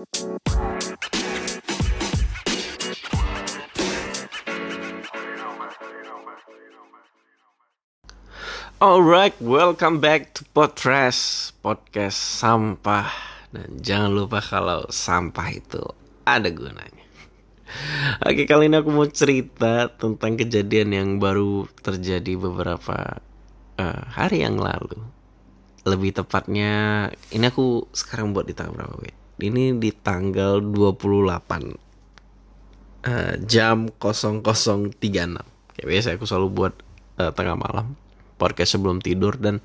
Alright, welcome back to Podcast Podcast Sampah. Dan jangan lupa kalau sampah itu ada gunanya. Oke, kali ini aku mau cerita tentang kejadian yang baru terjadi beberapa uh, hari yang lalu. Lebih tepatnya, ini aku sekarang buat di tanggal berapa, wait? Ini di tanggal 28 uh, Jam 00.36 Kayak biasa aku selalu buat uh, tengah malam podcast sebelum tidur dan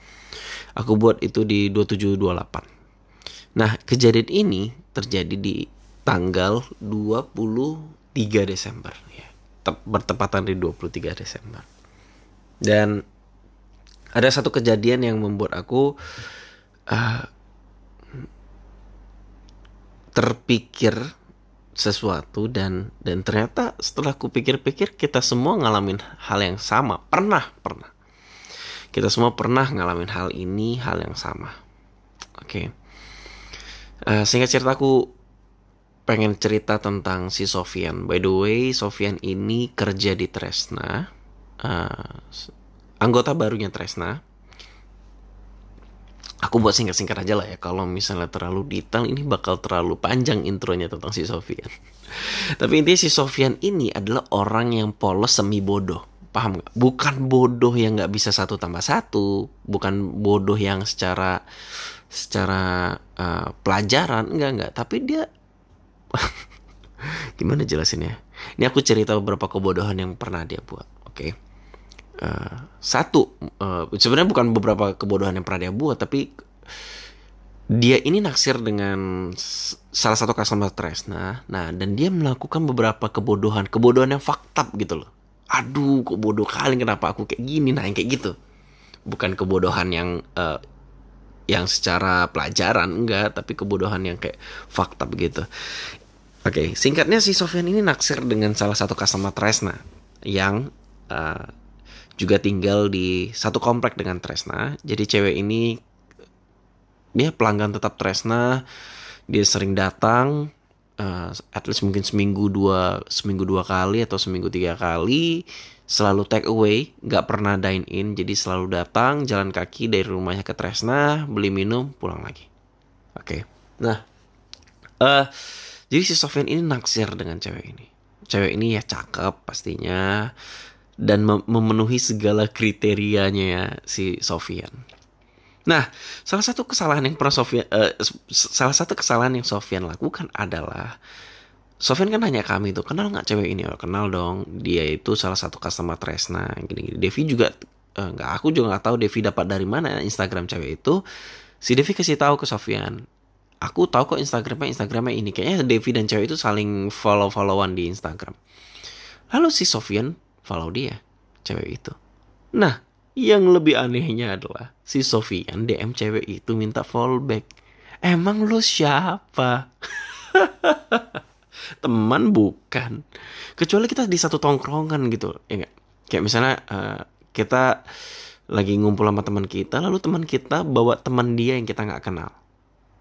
aku buat itu di 2728. Nah, kejadian ini terjadi di tanggal 23 Desember ya. Bertepatan di 23 Desember. Dan ada satu kejadian yang membuat aku uh, terpikir sesuatu dan dan ternyata setelah aku pikir-pikir kita semua ngalamin hal yang sama pernah pernah kita semua pernah ngalamin hal ini, hal yang sama. Oke. Okay. Uh, eh, singkat cerita aku pengen cerita tentang si Sofian. By the way, Sofian ini kerja di Tresna. Uh, anggota barunya Tresna. Aku buat singkat-singkat aja lah ya. Kalau misalnya terlalu detail, ini bakal terlalu panjang intronya tentang si Sofian. Tapi intinya si Sofian ini adalah orang yang polos semi bodoh paham gak? Bukan bodoh yang nggak bisa satu tambah satu, bukan bodoh yang secara secara uh, pelajaran enggak enggak, tapi dia gimana jelasinnya? Ini aku cerita beberapa kebodohan yang pernah dia buat, oke? Okay? Eh, satu, uh, sebenarnya bukan beberapa kebodohan yang pernah dia buat, tapi dia ini naksir dengan salah satu customer Tresna. Nah, dan dia melakukan beberapa kebodohan, kebodohan yang fakta gitu loh. Aduh kok bodoh kali kenapa aku kayak gini? Nah yang kayak gitu. Bukan kebodohan yang uh, yang secara pelajaran enggak tapi kebodohan yang kayak fakta begitu oke okay, singkatnya si Sofian ini naksir dengan salah satu customer Tresna yang uh, juga tinggal di satu komplek dengan Tresna. Jadi cewek ini dia pelanggan tetap Tresna dia sering datang uh, at least mungkin seminggu dua seminggu dua kali atau seminggu tiga kali selalu take away nggak pernah dine in jadi selalu datang jalan kaki dari rumahnya ke Tresna beli minum pulang lagi. Oke. Okay. nah uh, jadi si Sofian ini naksir dengan cewek ini. Cewek ini ya cakep pastinya dan memenuhi segala kriterianya ya si Sofian Nah, salah satu kesalahan yang pernah Sofian, uh, salah satu kesalahan yang Sofian lakukan adalah Sofian kan nanya kami tuh kenal nggak cewek ini? Oh, kenal dong. Dia itu salah satu customer Tresna. Gini-gini. Devi juga uh, nggak. Aku juga nggak tahu Devi dapat dari mana Instagram cewek itu. Si Devi kasih tahu ke Sofian. Aku tahu kok Instagramnya Instagramnya ini. Kayaknya Devi dan cewek itu saling follow followan di Instagram. Lalu si Sofian follow dia, cewek itu. Nah, yang lebih anehnya adalah si Sofian DM cewek itu minta fallback. Emang lo siapa? Teman bukan. Kecuali kita di satu tongkrongan gitu, ya gak? Kayak misalnya uh, kita lagi ngumpul sama teman kita, lalu teman kita bawa teman dia yang kita nggak kenal.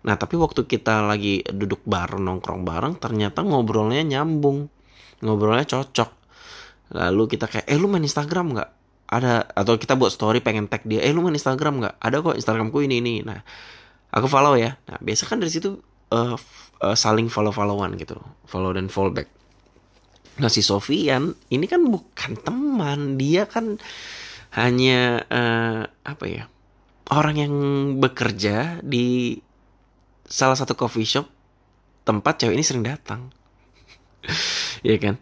Nah, tapi waktu kita lagi duduk bareng, nongkrong bareng, ternyata ngobrolnya nyambung. Ngobrolnya cocok. Lalu kita kayak, eh lu main Instagram nggak? ada atau kita buat story pengen tag dia eh lu main Instagram nggak? Ada kok Instagramku ini ini. Nah aku follow ya. Nah biasa kan dari situ uh, uh, saling follow followan gitu follow dan fallback nah si Sofian ini kan bukan teman. Dia kan hanya uh, apa ya orang yang bekerja di salah satu coffee shop tempat cewek ini sering datang. Ya kan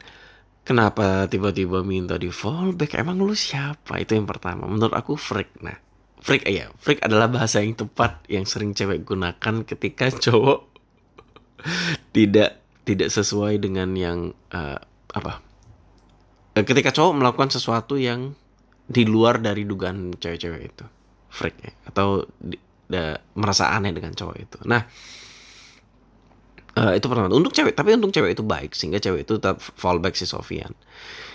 Kenapa tiba-tiba minta di fallback? Emang lu siapa? Itu yang pertama. Menurut aku freak. Nah, freak ya. Freak adalah bahasa yang tepat yang sering cewek gunakan ketika cowok tidak tidak sesuai dengan yang uh, apa? Eh, ketika cowok melakukan sesuatu yang di luar dari dugaan cewek-cewek itu. Freak ya. Atau di, da, merasa aneh dengan cowok itu. Nah, Uh, itu pertama. Untuk cewek, tapi untuk cewek itu baik sehingga cewek itu tetap fallback si Sofian.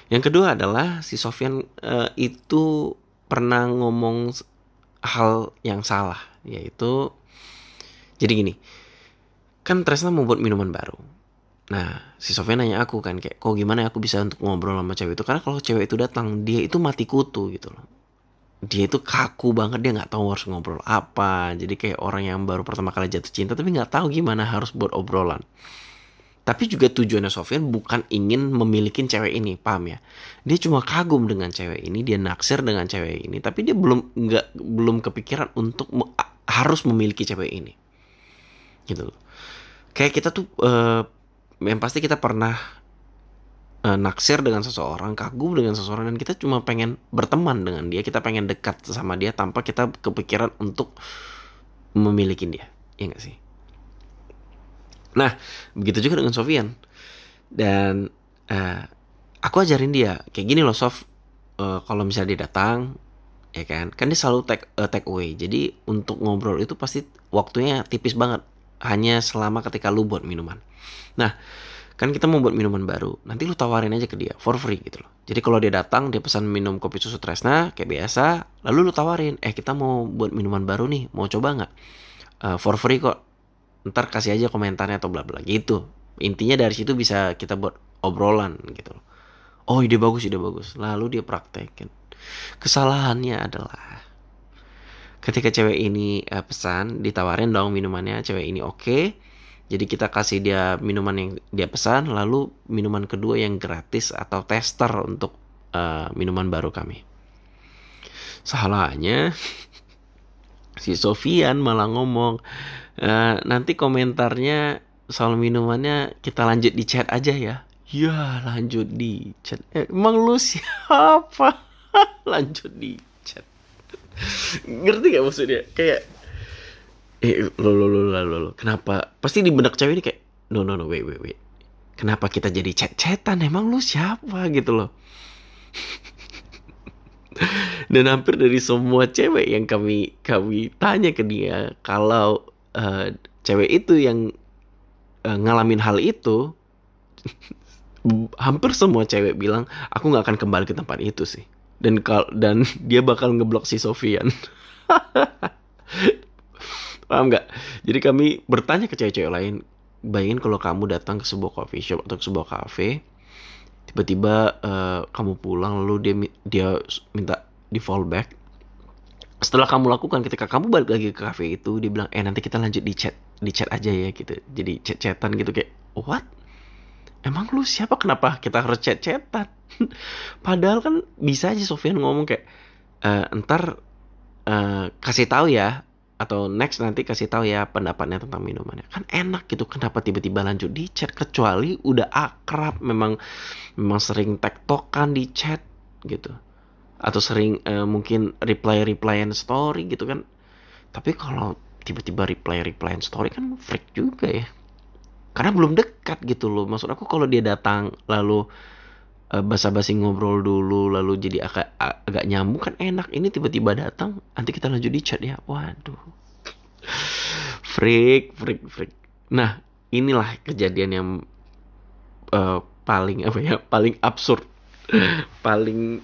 Yang kedua adalah si Sofian uh, itu pernah ngomong hal yang salah, yaitu jadi gini. kan Tresna mau buat minuman baru nah si Sofia nanya aku kan kayak kok gimana ya aku bisa untuk ngobrol sama cewek itu karena kalau cewek itu datang dia itu mati kutu gitu loh dia itu kaku banget dia nggak tahu harus ngobrol apa. Jadi kayak orang yang baru pertama kali jatuh cinta tapi nggak tahu gimana harus buat obrolan. Tapi juga tujuannya Sofian bukan ingin memiliki cewek ini paham ya? Dia cuma kagum dengan cewek ini dia naksir dengan cewek ini tapi dia belum nggak belum kepikiran untuk me harus memiliki cewek ini. Gitu kayak kita tuh uh, yang pasti kita pernah uh, naksir dengan seseorang, kagum dengan seseorang dan kita cuma pengen berteman dengan dia, kita pengen dekat sama dia tanpa kita kepikiran untuk memiliki dia. Ya gak sih? Nah, begitu juga dengan Sofian. Dan uh, aku ajarin dia kayak gini loh, Sof. Uh, kalau misalnya dia datang, ya kan, kan dia selalu take uh, take away. Jadi untuk ngobrol itu pasti waktunya tipis banget. Hanya selama ketika lu buat minuman. Nah, kan kita mau buat minuman baru nanti lu tawarin aja ke dia for free gitu loh. Jadi kalau dia datang dia pesan minum kopi susu Tresna kayak biasa lalu lu tawarin eh kita mau buat minuman baru nih mau coba nggak? Uh, for free kok. Ntar kasih aja komentarnya atau bla bla gitu. Intinya dari situ bisa kita buat obrolan gitu loh. Oh ide bagus ide bagus. Lalu dia praktekin. Kesalahannya adalah ketika cewek ini uh, pesan ditawarin dong minumannya cewek ini oke okay, jadi kita kasih dia minuman yang dia pesan, lalu minuman kedua yang gratis atau tester untuk uh, minuman baru kami. Salahnya si Sofian malah ngomong uh, nanti komentarnya soal minumannya kita lanjut di chat aja ya. Ya lanjut di chat. Eh, emang lu siapa? lanjut di chat. Ngerti gak maksudnya? Kayak eh lo lo lo lo lo kenapa? Pasti di benak cewek ini kayak no no no wait wait wait. Kenapa kita jadi chat-chatan? Emang lu siapa? Gitu loh. Dan hampir dari semua cewek yang kami kami tanya ke dia kalau uh, cewek itu yang uh, ngalamin hal itu hampir semua cewek bilang aku nggak akan kembali ke tempat itu sih. Dan kal dan dia bakal ngeblok si Sofian Paham nggak? Jadi kami bertanya ke cewek-cewek lain, bayangin kalau kamu datang ke sebuah coffee shop atau ke sebuah cafe, tiba-tiba uh, kamu pulang lalu dia dia minta di fallback. Setelah kamu lakukan ketika kamu balik lagi ke cafe itu, dia bilang, eh nanti kita lanjut di chat, di chat aja ya gitu. Jadi chat-chatan gitu kayak, what? Emang lu siapa? Kenapa kita harus chat-chatan? Padahal kan bisa aja Sofian ngomong kayak, e, ntar uh, kasih tahu ya atau next nanti kasih tahu ya pendapatnya tentang minumannya. Kan enak gitu kenapa tiba-tiba lanjut di chat? Kecuali udah akrab memang memang sering tektokan di chat gitu. Atau sering uh, mungkin reply replyan story gitu kan. Tapi kalau tiba-tiba reply replyan story kan freak juga ya. Karena belum dekat gitu loh. Maksud aku kalau dia datang lalu uh, basa-basi ngobrol dulu lalu jadi agak agak nyambung kan enak. Ini tiba-tiba datang nanti kita lanjut di chat ya. Waduh. Freak freak freak. Nah inilah kejadian yang uh, paling apa ya paling absurd. Paling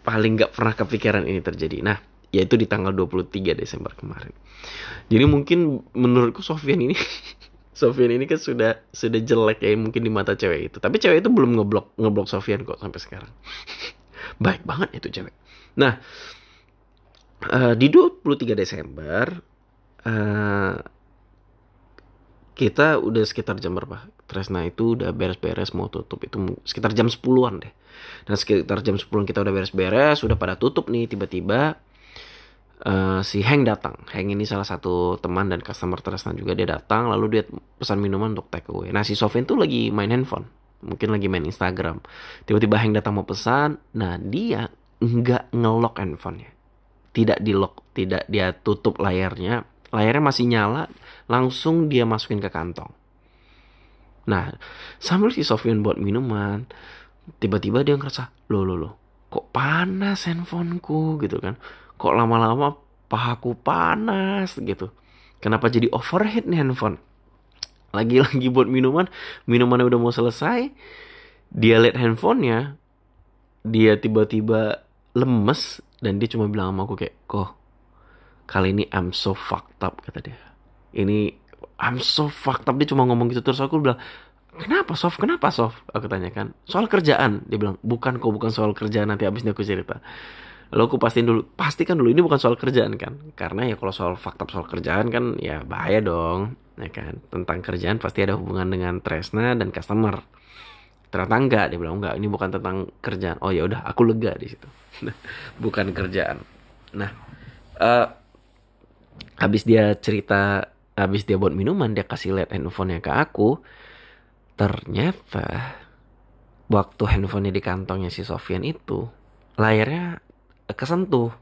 paling nggak pernah kepikiran ini terjadi. Nah yaitu di tanggal 23 Desember kemarin. Jadi mungkin menurutku Sofian ini Sofian ini kan sudah sudah jelek ya mungkin di mata cewek itu. Tapi cewek itu belum ngeblok ngeblok Sofian kok sampai sekarang. Baik banget itu cewek. Nah, uh, di 23 Desember uh, kita udah sekitar jam berapa? Tresna itu udah beres-beres mau tutup itu sekitar jam 10-an deh. Dan sekitar jam 10 kita udah beres-beres, udah pada tutup nih tiba-tiba uh, si Heng datang. Heng ini salah satu teman dan customer Tresna juga dia datang lalu dia pesan minuman untuk take away. Nah si Sofin tuh lagi main handphone, mungkin lagi main Instagram. Tiba-tiba Heng datang mau pesan, nah dia nggak ngelock handphonenya, tidak di lock, tidak dia tutup layarnya, layarnya masih nyala, langsung dia masukin ke kantong. Nah sambil si Sofyan buat minuman, tiba-tiba dia ngerasa, loh loh loh, kok panas handphoneku gitu kan kok lama-lama pahaku panas gitu. Kenapa jadi overheat nih handphone? Lagi-lagi buat minuman minumannya udah mau selesai dia lihat handphonenya dia tiba-tiba lemes dan dia cuma bilang sama aku kayak kok kali ini I'm so fucked up kata dia. Ini I'm so fucked up dia cuma ngomong gitu. Terus aku bilang kenapa Sof? Kenapa Sof? Aku tanyakan soal kerjaan dia bilang. Bukan kok bukan soal kerjaan nanti abisnya aku cerita Lalu aku pastiin dulu, pastikan dulu ini bukan soal kerjaan kan? Karena ya kalau soal fakta soal kerjaan kan ya bahaya dong, ya kan? Tentang kerjaan pasti ada hubungan dengan Tresna dan customer. Ternyata enggak, dia bilang enggak, ini bukan tentang kerjaan. Oh ya udah, aku lega di situ. bukan kerjaan. Nah, uh, habis dia cerita, habis dia buat minuman, dia kasih lihat handphonenya ke aku. Ternyata waktu handphonenya di kantongnya si Sofian itu layarnya kesentuh.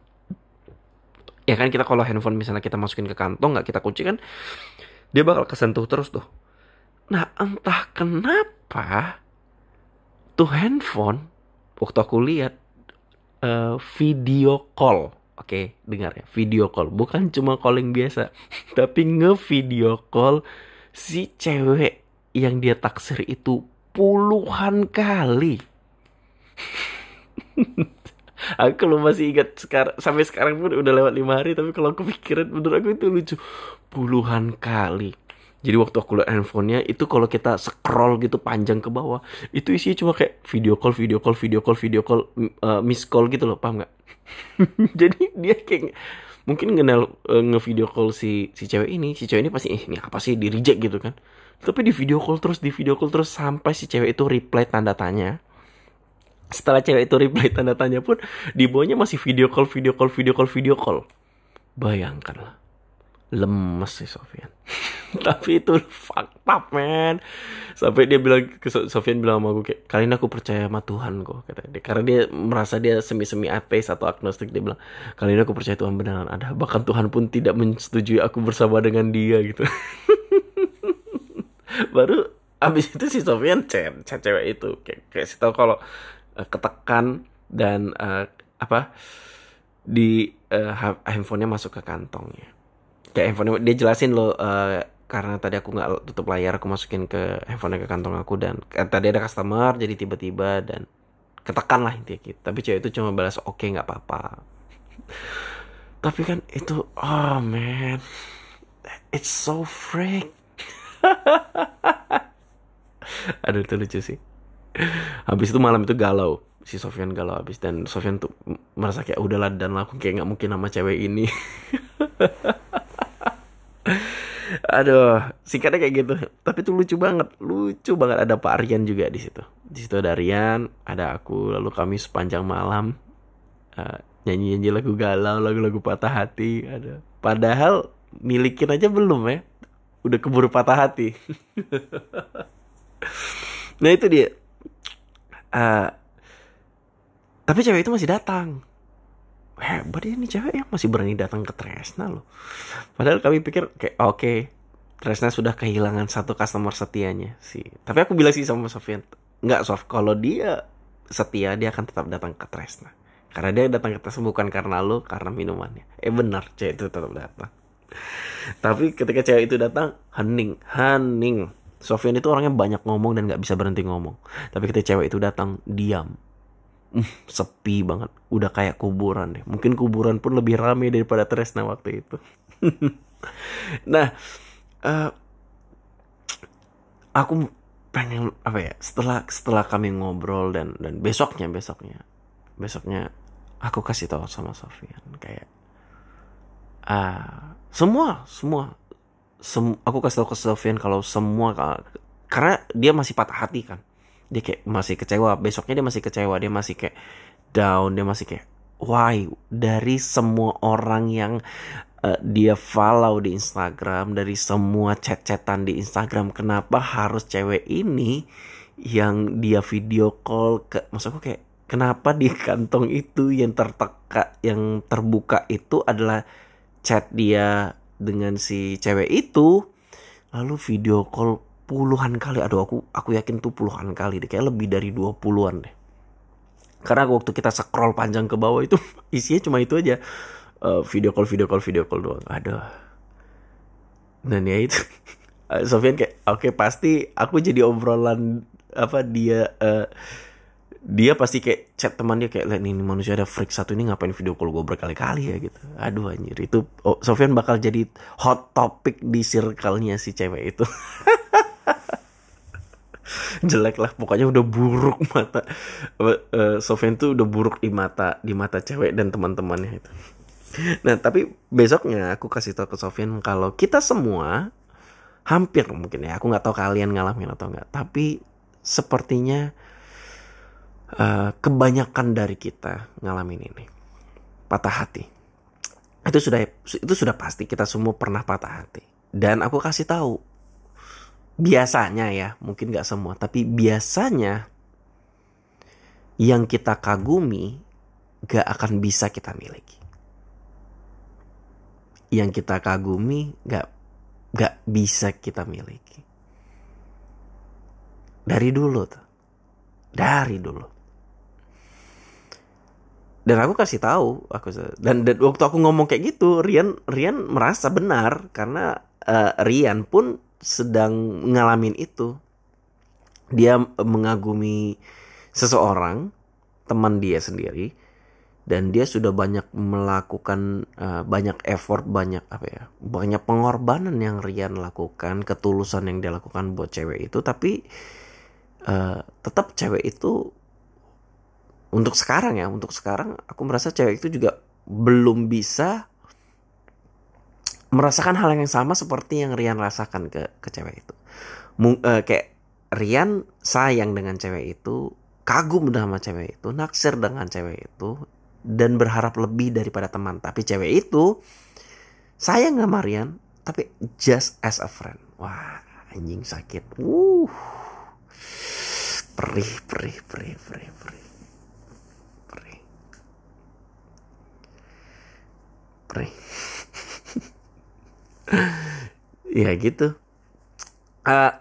Ya kan kita kalau handphone misalnya kita masukin ke kantong nggak kita kunci kan dia bakal kesentuh terus tuh. Nah entah kenapa tuh handphone waktu aku lihat uh, video call oke okay, dengar ya video call. Bukan cuma calling biasa tapi nge video call si cewek yang dia taksir itu puluhan kali aku kalau masih ingat sekarang sampai sekarang pun udah lewat lima hari tapi kalau aku pikiran menurut aku itu lucu. Puluhan kali. Jadi waktu aku lihat handphonenya itu kalau kita scroll gitu panjang ke bawah itu isinya cuma kayak video call video call video call video call uh, miss call gitu loh paham nggak? Jadi dia kayak mungkin kenal uh, nge-video call si si cewek ini si cewek ini pasti eh, ini apa sih? Di reject gitu kan. Tapi di video call terus di video call terus sampai si cewek itu reply tanda tanya setelah cewek itu reply tanda tanya pun di bawahnya masih video call video call video call video call. Bayangkanlah. Lemes sih Sofian. Tapi itu up man sampai dia bilang ke Sofian bilang sama gue kayak kali ini aku percaya sama Tuhan kok kata dia. Karena dia merasa dia semi semi ateis atau agnostik dia bilang kali ini aku percaya Tuhan beneran ada. Bahkan Tuhan pun tidak menyetujui aku bersama dengan dia gitu. Baru abis itu si Sofian chat cewek itu. Kayak kayak sih tau kalau uh, ketekan dan uh, apa di uh, handphonenya masuk ke kantongnya kayak handphone dia jelasin loh uh, karena tadi aku nggak tutup layar aku masukin ke handphonenya ke kantong aku dan uh, tadi ada customer jadi tiba-tiba dan ketekan lah intinya gitu. Tapi cewek itu cuma balas oke okay, nggak apa-apa. Tapi kan itu oh man. It's so freak. Aduh itu lucu sih habis itu malam itu galau. Si Sofian galau habis. Dan Sofian tuh merasa kayak udahlah dan aku kayak nggak mungkin sama cewek ini. Aduh singkatnya kayak gitu. Tapi tuh lucu banget. Lucu banget. Ada Pak Aryan juga di situ. Di situ ada Rian ada aku lalu kami sepanjang malam uh, nyanyi nyanyi lagu galau lagu-lagu patah hati. Ada. Padahal milikin aja belum ya. Udah keburu patah hati. Nah itu dia uh, tapi cewek itu masih datang. Hebat ini cewek yang masih berani datang ke Tresna loh. Padahal kami pikir kayak oke okay, Tresna sudah kehilangan satu customer setianya sih. Tapi aku bilang sih sama Sofian nggak Sof kalau dia setia dia akan tetap datang ke Tresna. Karena dia datang ke Tresna bukan karena lo karena minumannya. Eh benar cewek itu tetap datang. Tapi ketika cewek itu datang hening hening Sofian itu orangnya banyak ngomong dan nggak bisa berhenti ngomong. Tapi ketika cewek itu datang, diam. Uh, sepi banget. Udah kayak kuburan deh. Mungkin kuburan pun lebih rame daripada Tresna waktu itu. nah, uh, aku pengen apa ya? Setelah setelah kami ngobrol dan dan besoknya besoknya besoknya aku kasih tahu sama Sofian kayak uh, semua semua sem aku kasih tau ke Sofian kalau semua karena dia masih patah hati kan. Dia kayak masih kecewa. Besoknya dia masih kecewa. Dia masih kayak down. Dia masih kayak why? Dari semua orang yang uh, dia follow di Instagram dari semua chat-chatan di Instagram kenapa harus cewek ini yang dia video call ke maksudku kayak kenapa di kantong itu yang terteka yang terbuka itu adalah chat dia dengan si cewek itu lalu video call puluhan kali. Aduh aku aku yakin tuh puluhan kali deh. Kayak lebih dari dua puluhan deh. Karena waktu kita scroll panjang ke bawah itu isinya cuma itu aja. Uh, video call video call video call doang. Aduh. Dan ya itu. Sofian kayak oke okay, pasti aku jadi obrolan apa dia uh, dia pasti kayak chat teman dia kayak lihat ini manusia ada freak satu ini ngapain video call gue berkali-kali ya? Gitu. Aduh anjir. Itu oh, Sofian bakal jadi hot topic di circle-nya si cewek itu. Jelek lah pokoknya udah buruk mata. Uh, Sofian tuh udah buruk di mata di mata cewek dan teman-temannya itu. Nah tapi besoknya aku kasih tau ke Sofian kalau kita semua hampir mungkin ya aku nggak tahu kalian ngalamin atau enggak tapi sepertinya uh, kebanyakan dari kita ngalamin ini. Patah hati. Itu sudah itu sudah pasti. Kita semua pernah patah hati. Dan aku kasih tahu biasanya ya mungkin nggak semua tapi biasanya yang kita kagumi gak akan bisa kita miliki. Yang kita kagumi gak gak bisa kita miliki. Dari dulu tuh. Dari dulu dan aku kasih tahu aku dan, dan waktu aku ngomong kayak gitu Rian Rian merasa benar karena uh, Rian pun sedang ngalamin itu. Dia mengagumi seseorang teman dia sendiri dan dia sudah banyak melakukan uh, banyak effort banyak apa ya banyak pengorbanan yang Rian lakukan ketulusan yang dia lakukan buat cewek itu tapi uh, tetap cewek itu untuk sekarang ya untuk sekarang aku merasa cewek itu juga belum bisa merasakan hal yang sama seperti yang Rian rasakan ke ke cewek itu. Mung, uh, kayak Rian sayang dengan cewek itu kagum sama cewek itu naksir dengan cewek itu dan berharap lebih daripada teman. Tapi cewek itu sayang sama Rian tapi just as a friend. Wah anjing sakit. Uh perih perih perih perih perih Pre. ya gitu. Uh,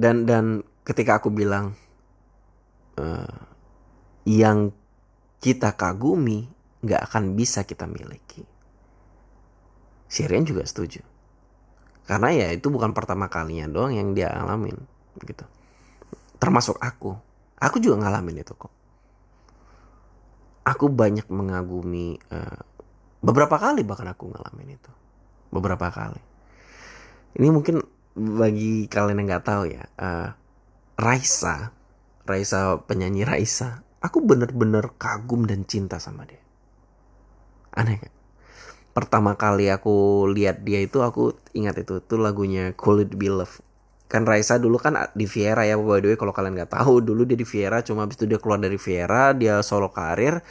dan dan ketika aku bilang uh, yang kita kagumi nggak akan bisa kita miliki. Sirian juga setuju. Karena ya itu bukan pertama kalinya doang yang dia alamin gitu. Termasuk aku. Aku juga ngalamin itu kok. Aku banyak mengagumi uh, Beberapa kali bahkan aku ngalamin itu. Beberapa kali. Ini mungkin bagi kalian yang nggak tahu ya, uh, Raisa, Raisa penyanyi Raisa, aku bener-bener kagum dan cinta sama dia. Aneh kan? Pertama kali aku lihat dia itu aku ingat itu tuh lagunya Cool It Be Love. Kan Raisa dulu kan di Viera ya by the way kalau kalian nggak tahu dulu dia di Viera cuma habis itu dia keluar dari Viera dia solo karir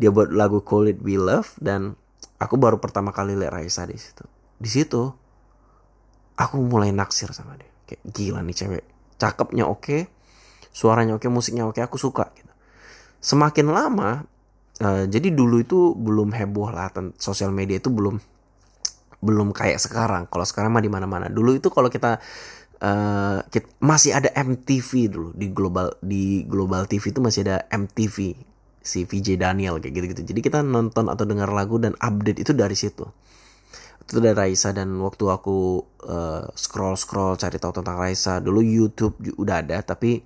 dia buat lagu Cool It Be Love dan aku baru pertama kali lihat Raisa di situ. Di situ aku mulai naksir sama dia. Kayak gila nih cewek cakepnya oke suaranya oke musiknya oke aku suka gitu. Semakin lama uh, jadi dulu itu belum heboh lah sosial media itu belum belum kayak sekarang. Kalau sekarang mah di mana mana dulu itu kalau kita Uh, kita, masih ada MTV dulu di global di global TV itu masih ada MTV si VJ Daniel kayak gitu-gitu. Jadi kita nonton atau dengar lagu dan update itu dari situ. Itu dari Raisa dan waktu aku uh, scroll-scroll cari tahu tentang Raisa, dulu YouTube udah ada tapi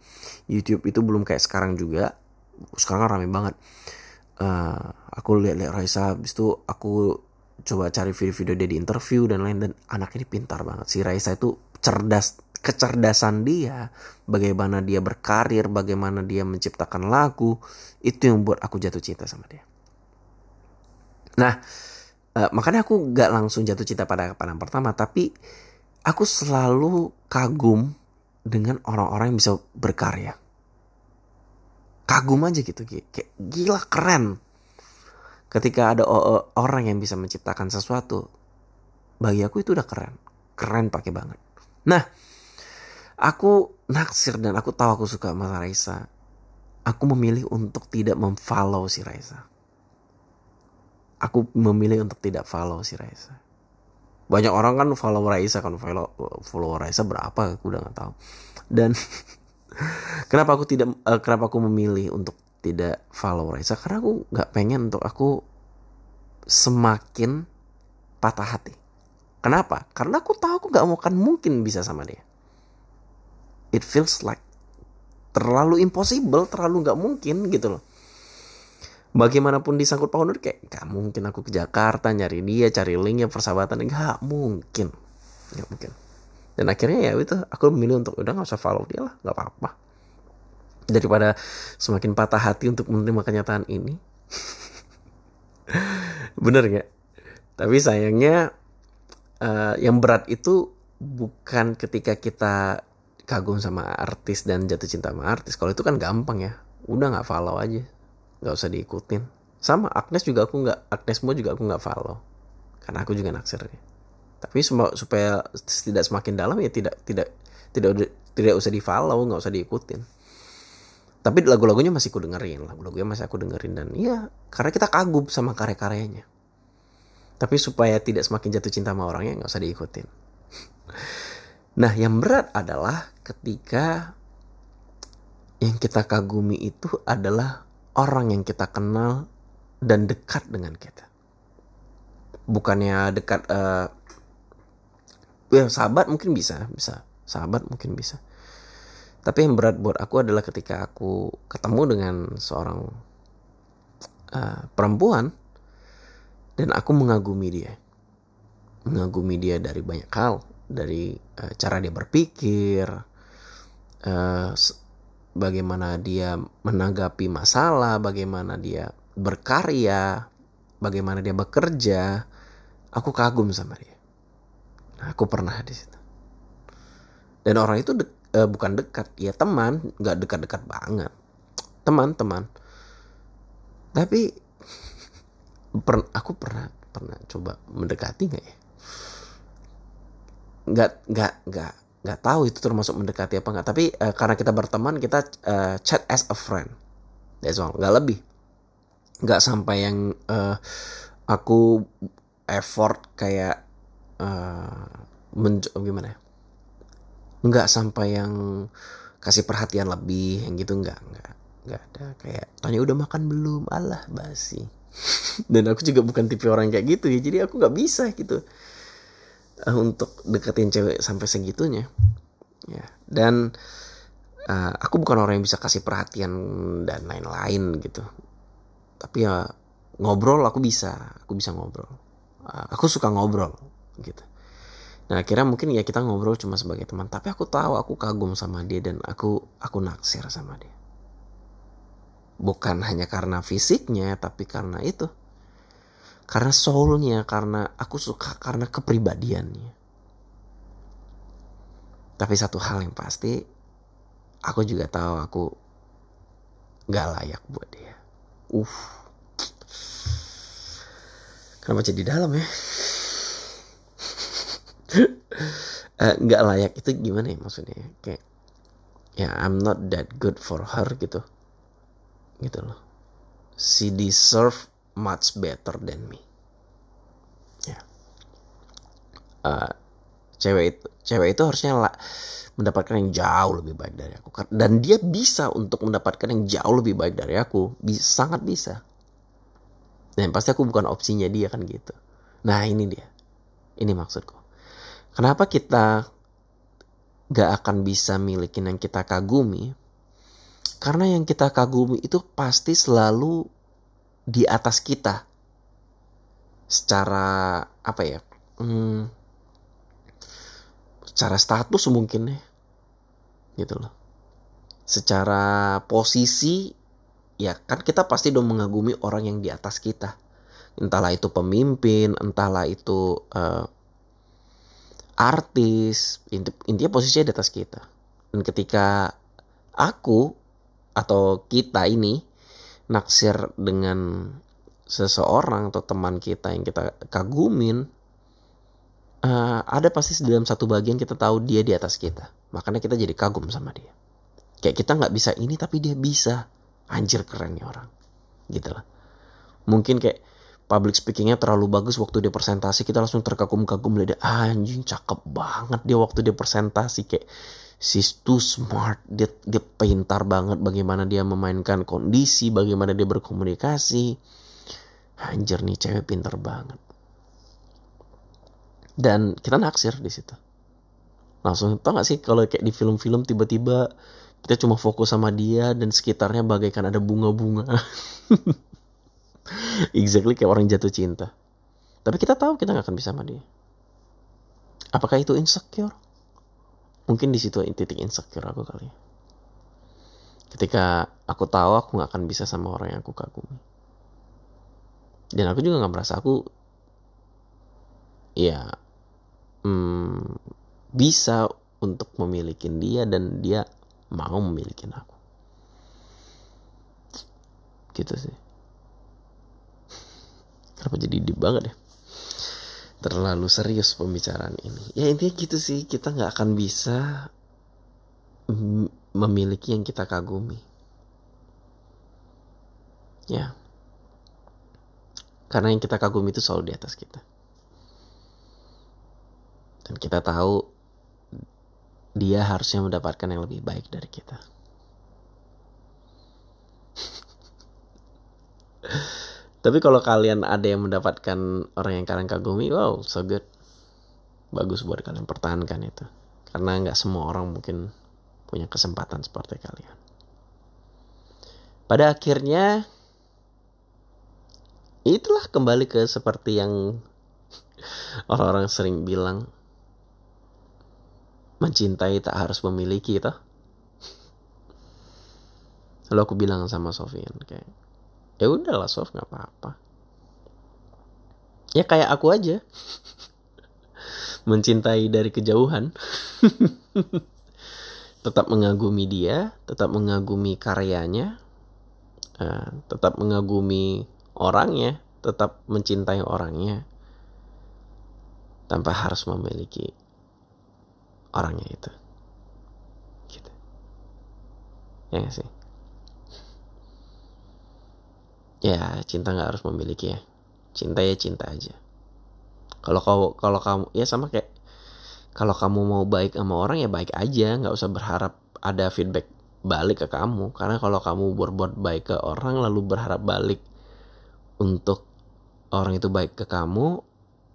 YouTube itu belum kayak sekarang juga. Sekarang rame banget. Uh, aku lihat-lihat Raisa habis itu aku coba cari video-video dia di interview dan lain dan anak ini pintar banget. Si Raisa itu cerdas kecerdasan dia, bagaimana dia berkarir, bagaimana dia menciptakan lagu, itu yang buat aku jatuh cinta sama dia. Nah, uh, makanya aku gak langsung jatuh cinta pada pandang pertama, tapi aku selalu kagum dengan orang-orang yang bisa berkarya. Kagum aja gitu, kayak gila keren. Ketika ada orang yang bisa menciptakan sesuatu, bagi aku itu udah keren, keren pakai banget. Nah, Aku naksir dan aku tahu aku suka sama Raisa. Aku memilih untuk tidak memfollow si Raisa. Aku memilih untuk tidak follow si Raisa. Banyak orang kan follow Raisa kan follow follow Raisa berapa aku udah nggak tahu. Dan kenapa aku tidak uh, kenapa aku memilih untuk tidak follow Raisa karena aku nggak pengen untuk aku semakin patah hati. Kenapa? Karena aku tahu aku nggak mungkin bisa sama dia it feels like terlalu impossible terlalu nggak mungkin gitu loh. Bagaimanapun disangkut pautnya kayak nggak mungkin aku ke Jakarta nyari dia cari linknya persahabatan nggak mungkin nggak mungkin. Dan akhirnya ya itu aku memilih untuk udah nggak usah follow dia lah nggak apa-apa. Daripada semakin patah hati untuk menerima kenyataan ini. Bener nggak? Tapi sayangnya uh, yang berat itu bukan ketika kita kagum sama artis dan jatuh cinta sama artis. Kalau itu kan gampang ya. Udah nggak follow aja. Nggak usah diikutin. Sama Agnes juga aku nggak Agnes semua juga aku nggak follow. Karena aku juga naksir tapi supaya tidak semakin dalam ya tidak tidak tidak tidak usah di follow nggak usah diikutin. Tapi lagu-lagunya masih aku dengerin. Lagu-lagunya masih aku dengerin dan iya karena kita kagum sama karya-karyanya. Tapi supaya tidak semakin jatuh cinta sama orangnya nggak usah diikutin nah yang berat adalah ketika yang kita kagumi itu adalah orang yang kita kenal dan dekat dengan kita. Bukannya dekat uh, ya sahabat mungkin bisa, bisa. Sahabat mungkin bisa. Tapi yang berat buat aku adalah ketika aku ketemu dengan seorang uh, perempuan dan aku mengagumi dia. Mengagumi dia dari banyak hal, dari uh, cara dia berpikir, uh, bagaimana dia menanggapi masalah, bagaimana dia berkarya, bagaimana dia bekerja, aku kagum sama dia. Nah, aku pernah di situ. Dan orang itu de uh, bukan dekat, ya teman, nggak dekat-dekat banget, teman-teman. Tapi per aku pernah pernah coba mendekati nggak ya? Nggak nggak nggak nggak tahu itu termasuk mendekati apa nggak. Tapi uh, karena kita berteman kita uh, chat as a friend. That's all. Nggak lebih. Nggak sampai yang uh, aku effort kayak uh, gimana ya? Nggak sampai yang kasih perhatian lebih yang gitu nggak nggak nggak ada. Kayak tanya udah makan belum? Allah basi. Dan aku juga bukan tipe orang kayak gitu ya. Jadi aku nggak bisa gitu uh, untuk deketin cewek sampai segitunya. Ya. Dan uh, aku bukan orang yang bisa kasih perhatian dan lain-lain gitu. Tapi ya ngobrol aku bisa. Aku bisa ngobrol. Uh, aku suka ngobrol gitu. Nah akhirnya mungkin ya kita ngobrol cuma sebagai teman. Tapi aku tahu aku kagum sama dia dan aku aku naksir sama dia. Bukan hanya karena fisiknya tapi karena itu karena soulnya karena aku suka karena kepribadiannya. Tapi satu hal yang pasti aku juga tahu aku gak layak buat dia. Uh kenapa jadi dalam ya? Uh, nggak layak itu gimana ya maksudnya? Kayak ya I'm not that good for her gitu. Gitu loh. She deserve much better than me. Ya. Uh, cewek itu cewek itu harusnya lah, mendapatkan yang jauh lebih baik dari aku. Dan dia bisa untuk mendapatkan yang jauh lebih baik dari aku bisa, sangat bisa. Dan pasti aku bukan opsinya dia kan gitu. Nah ini dia. Ini maksudku. Kenapa kita gak akan bisa milikin yang kita kagumi? Karena yang kita kagumi itu pasti selalu di atas kita secara apa ya hmm, secara status mungkin ya gitu loh. Secara posisi ya kan kita pasti dong mengagumi orang yang di atas kita. Entahlah itu pemimpin entahlah itu uh, artis intinya posisinya di atas kita. Dan ketika aku atau kita ini naksir dengan seseorang atau teman kita yang kita kagumin uh, ada pasti dalam satu bagian kita tahu dia di atas kita. Makanya kita jadi kagum sama dia. Kayak kita nggak bisa ini tapi dia bisa. Anjir keren nih orang. Gitu lah. Mungkin kayak public speakingnya terlalu bagus waktu dia presentasi kita langsung terkagum-kagum lihat anjing cakep banget dia waktu dia presentasi. Kayak she's too smart. Dia dia pintar banget bagaimana dia memainkan kondisi bagaimana dia berkomunikasi. Anjir nih cewek pintar banget. Dan kita naksir di situ. Langsung tau gak sih kalau kayak di film-film tiba-tiba kita cuma fokus sama dia dan sekitarnya bagaikan ada bunga-bunga? Exactly kayak orang jatuh cinta. Tapi kita tahu kita nggak akan bisa sama dia. Apakah itu insecure mungkin di situ titik insecure aku kali ya. ketika aku tahu aku nggak akan bisa sama orang yang aku kagumi. Dan aku juga nggak merasa aku ya hmm, bisa untuk memiliki dia dan dia mau memiliki aku. Gitu sih. Kenapa jadi deep banget ya terlalu serius pembicaraan ini. Ya intinya gitu sih. Kita nggak akan bisa memiliki yang kita kagumi. Ya. Karena yang kita kagumi itu selalu di atas kita. Dan kita tahu dia harusnya mendapatkan yang lebih baik dari kita. Tapi kalau kalian ada yang mendapatkan orang yang kalian kagumi, wow, so good. Bagus buat kalian pertahankan itu. Karena nggak semua orang mungkin punya kesempatan seperti kalian. Pada akhirnya, itulah kembali ke seperti yang orang-orang sering bilang, mencintai tak harus memiliki itu lalu aku bilang sama Sofian kayak ya udahlah Sof nggak apa-apa. Ya kayak aku aja. Mencintai dari kejauhan. Tetap mengagumi dia tetap mengagumi karyanya uh, tetap mengagumi orangnya tetap mencintai orangnya tanpa harus memiliki orangnya itu. Gitu. Ya gak sih ya cinta nggak harus memiliki ya. Cinta ya cinta aja. Kalau kau kalau kamu ya sama kayak kalau kamu mau baik sama orang ya baik aja. Nggak usah berharap ada feedback balik ke kamu. Karena kalau kamu berbuat baik ke orang lalu berharap balik untuk orang itu baik ke kamu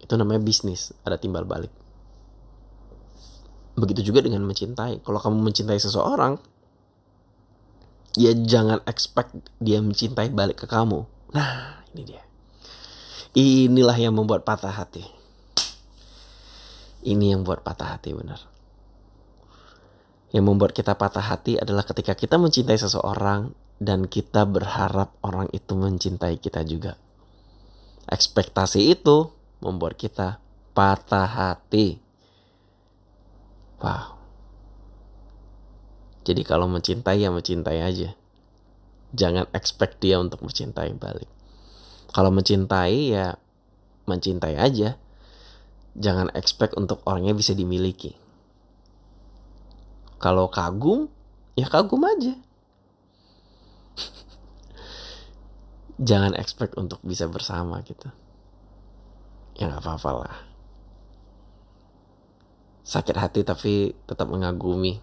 itu namanya bisnis. Ada timbal balik. Begitu juga dengan mencintai. Kalau kamu mencintai seseorang, ya jangan expect dia mencintai balik ke kamu. Nah, ini dia. Inilah yang membuat patah hati. Ini yang buat patah hati benar. Yang membuat kita patah hati adalah ketika kita mencintai seseorang dan kita berharap orang itu mencintai kita juga. Ekspektasi itu membuat kita patah hati. Wow. Jadi kalau mencintai ya mencintai aja. Jangan expect dia untuk mencintai balik. Kalau mencintai ya mencintai aja. Jangan expect untuk orangnya bisa dimiliki. Kalau kagum, ya kagum aja. Jangan expect untuk bisa bersama gitu. Ya nggak apa-apa lah sakit hati tapi tetap mengagumi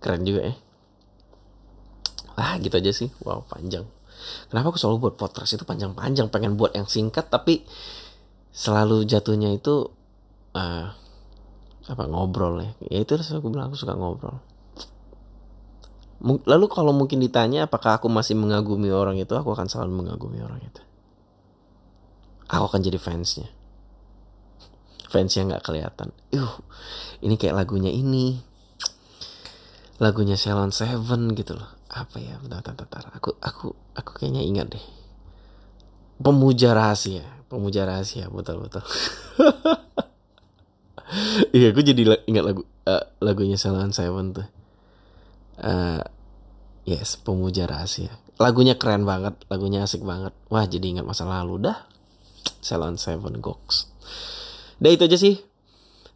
keren juga ya. Ah gitu aja sih. Wow panjang. Kenapa aku selalu buat podcast itu panjang-panjang? Pengen buat yang singkat tapi selalu jatuhnya itu uh, apa ngobrol ya. Ya itu aku bilang aku suka ngobrol. Lalu kalau mungkin ditanya apakah aku masih mengagumi orang itu aku akan selalu mengagumi orang itu. Aku akan jadi fansnya. Fans yang nggak kelihatan. Yuh, ini kayak lagunya ini. Lagunya Salon Seven gitu loh. Apa ya? Bentar, bentar, bentar. Aku, aku, aku kayaknya ingat deh. Pemuja rahasia, pemuja rahasia, betul betul. iya, aku jadi ingat lagu uh, lagunya Salon Seven tuh. Uh, yes, pemuja rahasia. Lagunya keren banget, lagunya asik banget. Wah, jadi ingat masa lalu dah. Salon Seven Gox. Dan itu aja sih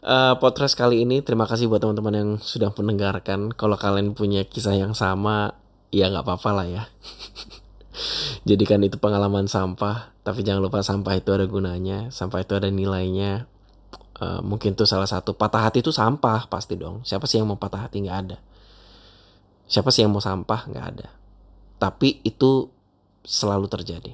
uh, podcast kali ini. Terima kasih buat teman-teman yang sudah mendengarkan. Kalau kalian punya kisah yang sama, ya nggak apa-apa lah ya. Jadikan itu pengalaman sampah. Tapi jangan lupa sampah itu ada gunanya. Sampah itu ada nilainya. Uh, mungkin tuh salah satu patah hati itu sampah pasti dong. Siapa sih yang mau patah hati nggak ada. Siapa sih yang mau sampah nggak ada. Tapi itu selalu terjadi.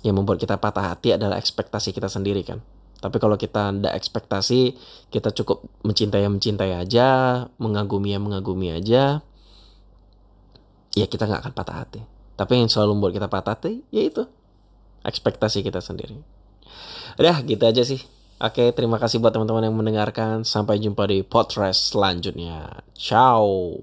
Yang membuat kita patah hati adalah ekspektasi kita sendiri kan. Tapi kalau kita ada ekspektasi, kita cukup mencintai yang mencintai aja, mengagumi yang mengagumi aja. ya kita nggak akan patah hati. Tapi yang selalu membuat kita patah hati, yaitu ekspektasi kita sendiri. Udah, gitu aja sih. Oke, terima kasih buat teman-teman yang mendengarkan. Sampai jumpa di podcast selanjutnya. Ciao.